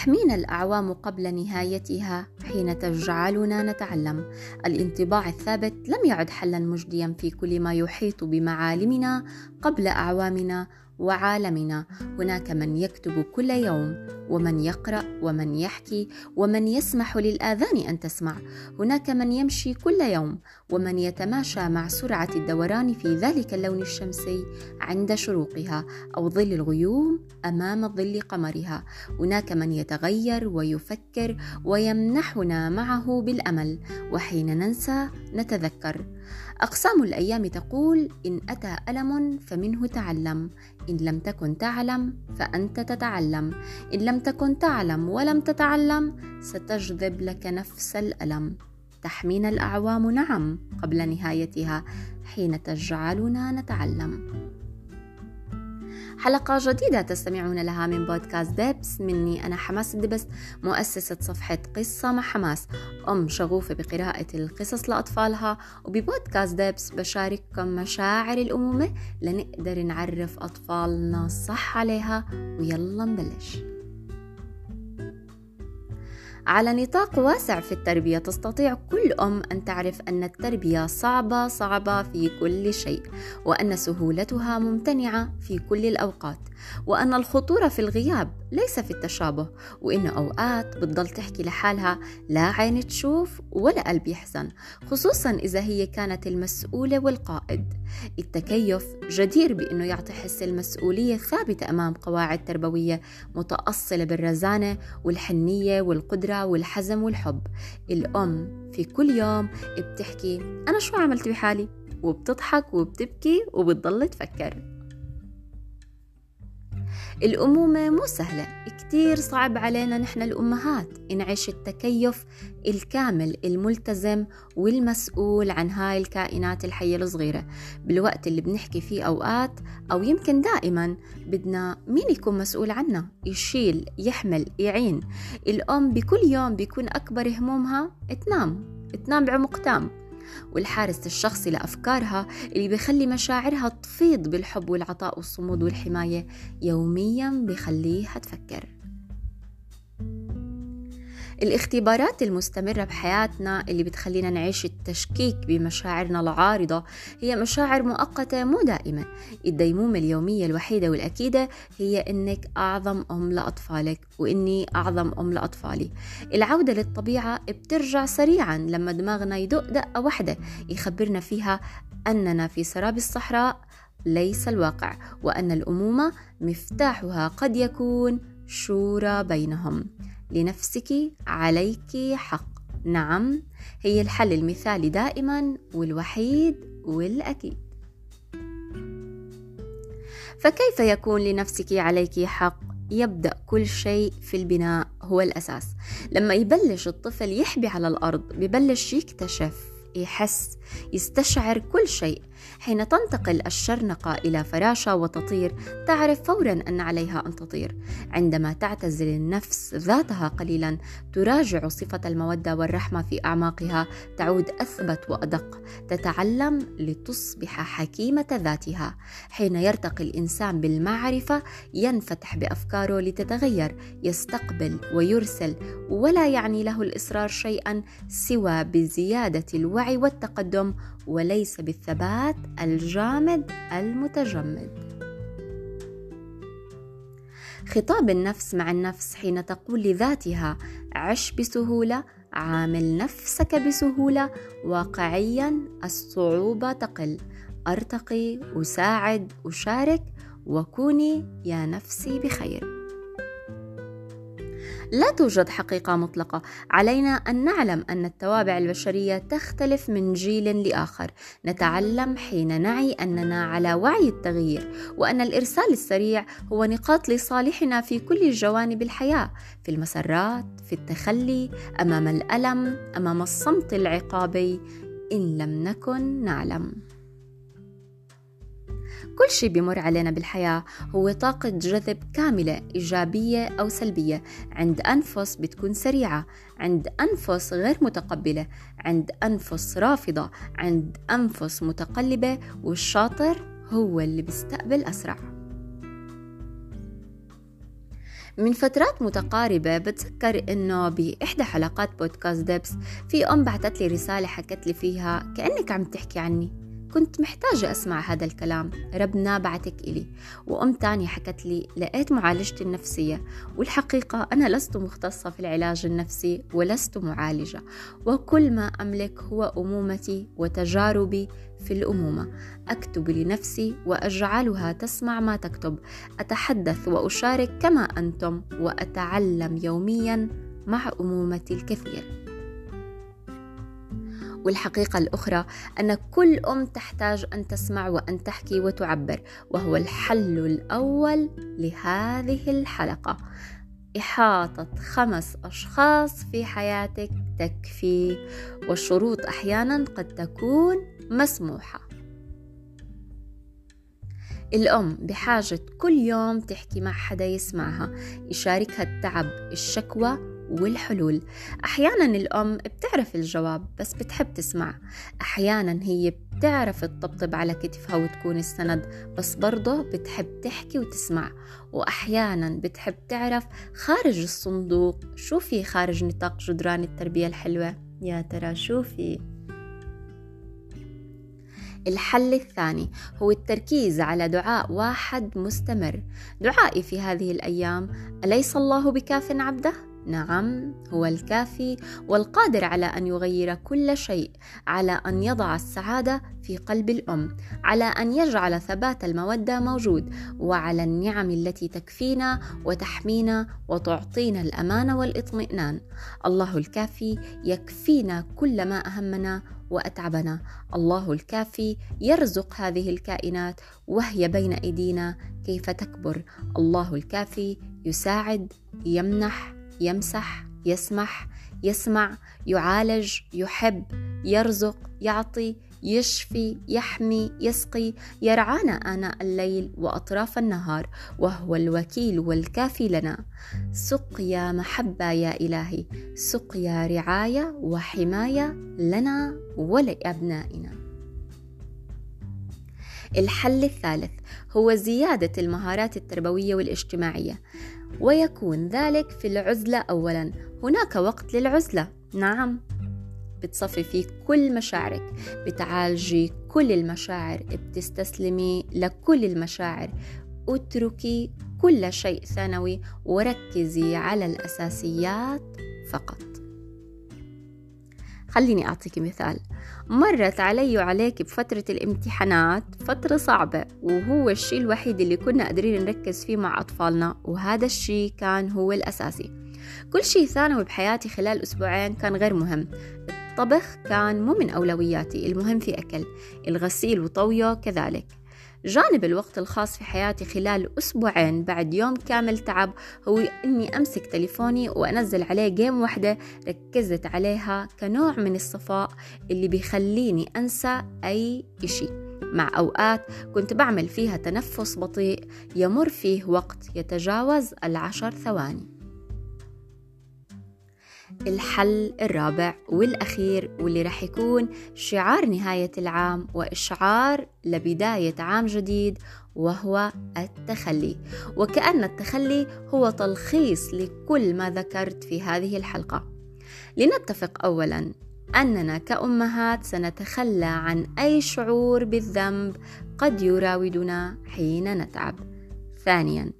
تحمينا الأعوام قبل نهايتها حين تجعلنا نتعلم. الانطباع الثابت لم يعد حلا مجديا في كل ما يحيط بمعالمنا قبل أعوامنا وعالمنا. هناك من يكتب كل يوم ومن يقرأ ومن يحكي ومن يسمح للآذان أن تسمع. هناك من يمشي كل يوم ومن يتماشى مع سرعة الدوران في ذلك اللون الشمسي عند شروقها أو ظل الغيوم أمام ظل قمرها. هناك من يتغير ويفكر ويمنحنا معه بالأمل وحين ننسى نتذكر. أقسام الأيام تقول إن أتى ألم فمنه تعلم إن لم تكن تعلم فأنت تتعلم إن لم تكن تعلم ولم تتعلم ستجذب لك نفس الألم. تحمينا الأعوام نعم قبل نهايتها حين تجعلنا نتعلم. حلقة جديدة تستمعون لها من بودكاست دبس مني أنا حماس الدبس مؤسسة صفحة قصة مع حماس. أم شغوفة بقراءة القصص لأطفالها وببودكاست دبس بشارككم مشاعر الأمومة لنقدر نعرف أطفالنا صح عليها ويلا نبلش. على نطاق واسع في التربية تستطيع كل أم أن تعرف أن التربية صعبة صعبة في كل شيء وأن سهولتها ممتنعة في كل الأوقات. وأن الخطورة في الغياب ليس في التشابه وإن أوقات بتضل تحكي لحالها لا عين تشوف ولا قلب يحزن خصوصا إذا هي كانت المسؤولة والقائد. التكيف جدير بأنه يعطي حس المسؤولية ثابتة أمام قواعد تربوية متأصلة بالرزانة والحنية والقدرة والحزم والحب. الأم في كل يوم بتحكي أنا شو عملت بحالي؟ وبتضحك وبتبكي وبتضل تفكر. الأمومة مو سهلة. كتير صعب علينا نحن الأمهات نعيش التكيف الكامل الملتزم والمسؤول عن هاي الكائنات الحية الصغيرة. بالوقت اللي بنحكي فيه أوقات أو يمكن دائما بدنا مين يكون مسؤول عنا؟ يشيل يحمل يعين. الأم بكل يوم بيكون أكبر همومها تنام تنام بعمق تام. والحارس الشخصي لأفكارها اللي بيخلي مشاعرها تفيض بالحب والعطاء والصمود والحماية يوميا بيخليها تفكر. الاختبارات المستمرة بحياتنا اللي بتخلينا نعيش التشكيك بمشاعرنا العارضة هي مشاعر مؤقتة مو دائمة. الديمومة اليومية الوحيدة والأكيدة هي إنك أعظم أم لأطفالك وإني أعظم أم لأطفالي العودة للطبيعة بترجع سريعا لما دماغنا يدق دقة واحدة يخبرنا فيها أننا في سراب الصحراء ليس الواقع وأن الأمومة مفتاحها قد يكون شورى بينهم. لنفسك عليك حق. نعم هي الحل المثالي دائما والوحيد والأكيد. فكيف يكون لنفسك عليك حق؟ يبدأ كل شيء في البناء هو الأساس. لما يبلش الطفل يحبي على الأرض ببلش يكتشف يحس يستشعر كل شيء. حين تنتقل الشرنقة إلى فراشة وتطير تعرف فورا أن عليها أن تطير. عندما تعتزل النفس ذاتها قليلا تراجع صفة المودة والرحمة في أعماقها تعود أثبت وأدق. تتعلم لتصبح حكيمة ذاتها. حين يرتقي الإنسان بالمعرفة ينفتح بأفكاره لتتغير يستقبل ويرسل ولا يعني له الإصرار شيئا سوى بزيادة الوعي والتقدم وليس بالثبات الجامد المتجمد. خطاب النفس مع النفس حين تقول لذاتها عش بسهولة عامل نفسك بسهولة واقعيا الصعوبة تقل. أرتقي أساعد أشارك وكوني يا نفسي بخير. لا توجد حقيقة مطلقة. علينا أن نعلم أن التوابع البشرية تختلف من جيل لآخر. نتعلم حين نعي أننا على وعي التغيير وأن الإرسال السريع هو نقاط لصالحنا في كل جوانب الحياة في المسرات في التخلي أمام الألم أمام الصمت العقابي. إن لم نكن نعلم. كل شيء بيمر علينا بالحياة هو طاقة جذب كاملة إيجابية أو سلبية. عند أنفس بتكون سريعة عند أنفس غير متقبلة عند أنفس رافضة عند أنفس متقلبة والشاطر هو اللي بيستقبل أسرع. من فترات متقاربة بتذكر إنه بإحدى حلقات بودكاست دبس في أم بعتت لي رسالة حكت لي فيها كأنك عم تحكي عني. كنت محتاجة أسمع هذا الكلام. ربنا بعتك إلي. وأم تانية حكت لي لقيت معالجتي النفسية. والحقيقة أنا لست مختصة في العلاج النفسي ولست معالجة. وكل ما أملك هو أمومتي وتجاربي في الأمومة. أكتب لنفسي وأجعلها تسمع ما تكتب. أتحدث وأشارك كما أنتم وأتعلم يوميا مع أمومتي الكثير. والحقيقة الأخرى أن كل أم تحتاج أن تسمع وأن تحكي وتعبر وهو الحل الأول لهذه الحلقة. إحاطة خمس أشخاص في حياتك تكفي والشروط أحيانا قد تكون مسموحة. الأم بحاجة كل يوم تحكي مع حدا يسمعها يشاركها التعب الشكوى والحلول. أحيانا الأم بتعرف الجواب بس بتحب تسمع. أحيانا هي بتعرف تطبطب على كتفها وتكون السند بس برضه بتحب تحكي وتسمع. وأحيانا بتحب تعرف خارج الصندوق شو في خارج نطاق جدران التربية الحلوة؟ يا ترى شو في؟ الحل الثاني هو التركيز على دعاء واحد مستمر. دعائي في هذه الأيام أليس الله بكاف عبده؟ نعم هو الكافي والقادر على أن يغير كل شيء على أن يضع السعادة في قلب الأم على أن يجعل ثبات المودة موجود وعلى النعم التي تكفينا وتحمينا وتعطينا الأمان والإطمئنان. الله الكافي يكفينا كل ما أهمنا وأتعبنا. الله الكافي يرزق هذه الكائنات وهي بين أيدينا كيف تكبر. الله الكافي يساعد يمنح يمسح يسمح يسمع يعالج يحب يرزق يعطي يشفي يحمي يسقي يرعانا آناء الليل وأطراف النهار وهو الوكيل والكافي لنا. سقيا محبة يا إلهي سقيا رعاية وحماية لنا ولأبنائنا. الحل الثالث هو زيادة المهارات التربوية والاجتماعية ويكون ذلك في العزلة أولا. هناك وقت للعزلة. نعم. بتصفي فيه كل مشاعرك بتعالجي كل المشاعر بتستسلمي لكل المشاعر. اتركي كل شيء ثانوي وركزي على الأساسيات فقط. خليني أعطيك مثال. مرت علي وعليك بفترة الامتحانات فترة صعبة وهو الشيء الوحيد اللي كنا قادرين نركز فيه مع أطفالنا وهذا الشيء كان هو الأساسي. كل شيء ثانوي بحياتي خلال أسبوعين كان غير مهم. الطبخ كان مو من أولوياتي المهم في أكل الغسيل وطوية كذلك. جانب الوقت الخاص في حياتي خلال أسبوعين بعد يوم كامل تعب هو إني أمسك تليفوني وأنزل عليه جيم واحدة ركزت عليها كنوع من الصفاء اللي بيخليني أنسى أي إشي. مع أوقات كنت بعمل فيها تنفس بطيء يمر فيه وقت يتجاوز العشر ثواني. الحل الرابع والأخير واللي رح يكون شعار نهاية العام وإشعار لبداية عام جديد وهو التخلي. وكأن التخلي هو تلخيص لكل ما ذكرت في هذه الحلقة. لنتفق أولا أننا كأمهات سنتخلى عن أي شعور بالذنب قد يراودنا حين نتعب. ثانيا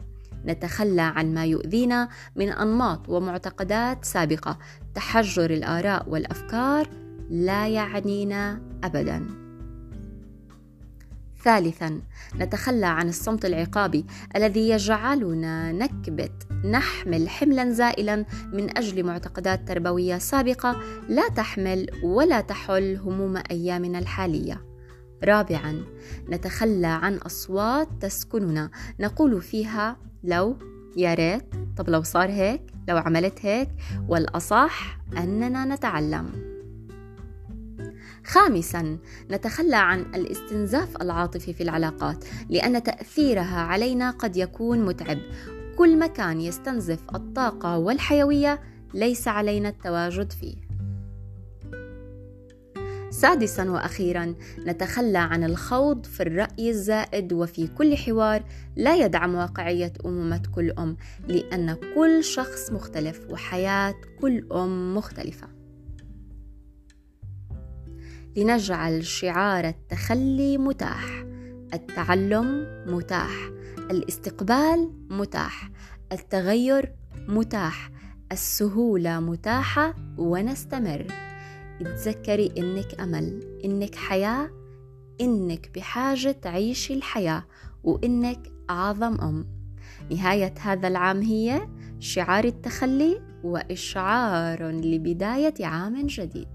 نتخلى عن ما يؤذينا من أنماط ومعتقدات سابقة. تحجر الآراء والأفكار لا يعنينا ابدا. ثالثا نتخلى عن الصمت العقابي الذي يجعلنا نكبت نحمل حملا زائلا من أجل معتقدات تربوية سابقة لا تحمل ولا تحل هموم أيامنا الحالية. رابعا نتخلى عن أصوات تسكننا نقول فيها لو يا ريت. طب لو صار هيك لو عملت هيك والأصح أننا نتعلم. خامسا نتخلى عن الاستنزاف العاطفي في العلاقات لأن تأثيرها علينا قد يكون متعب. كل مكان يستنزف الطاقة والحيوية ليس علينا التواجد فيه. سادسا وأخيرا نتخلى عن الخوض في الرأي الزائد وفي كل حوار لا يدعم واقعية أمومة كل أم لأن كل شخص مختلف وحياة كل أم مختلفة. لنجعل شعار التخلي متاح التعلم متاح الاستقبال متاح التغير متاح السهولة متاحة ونستمر. اتذكري إنك أمل إنك حياة إنك بحاجة تعيشي الحياة وإنك أعظم أم. نهاية هذا العام هي شعار التخلي وإشعار لبداية عام جديد.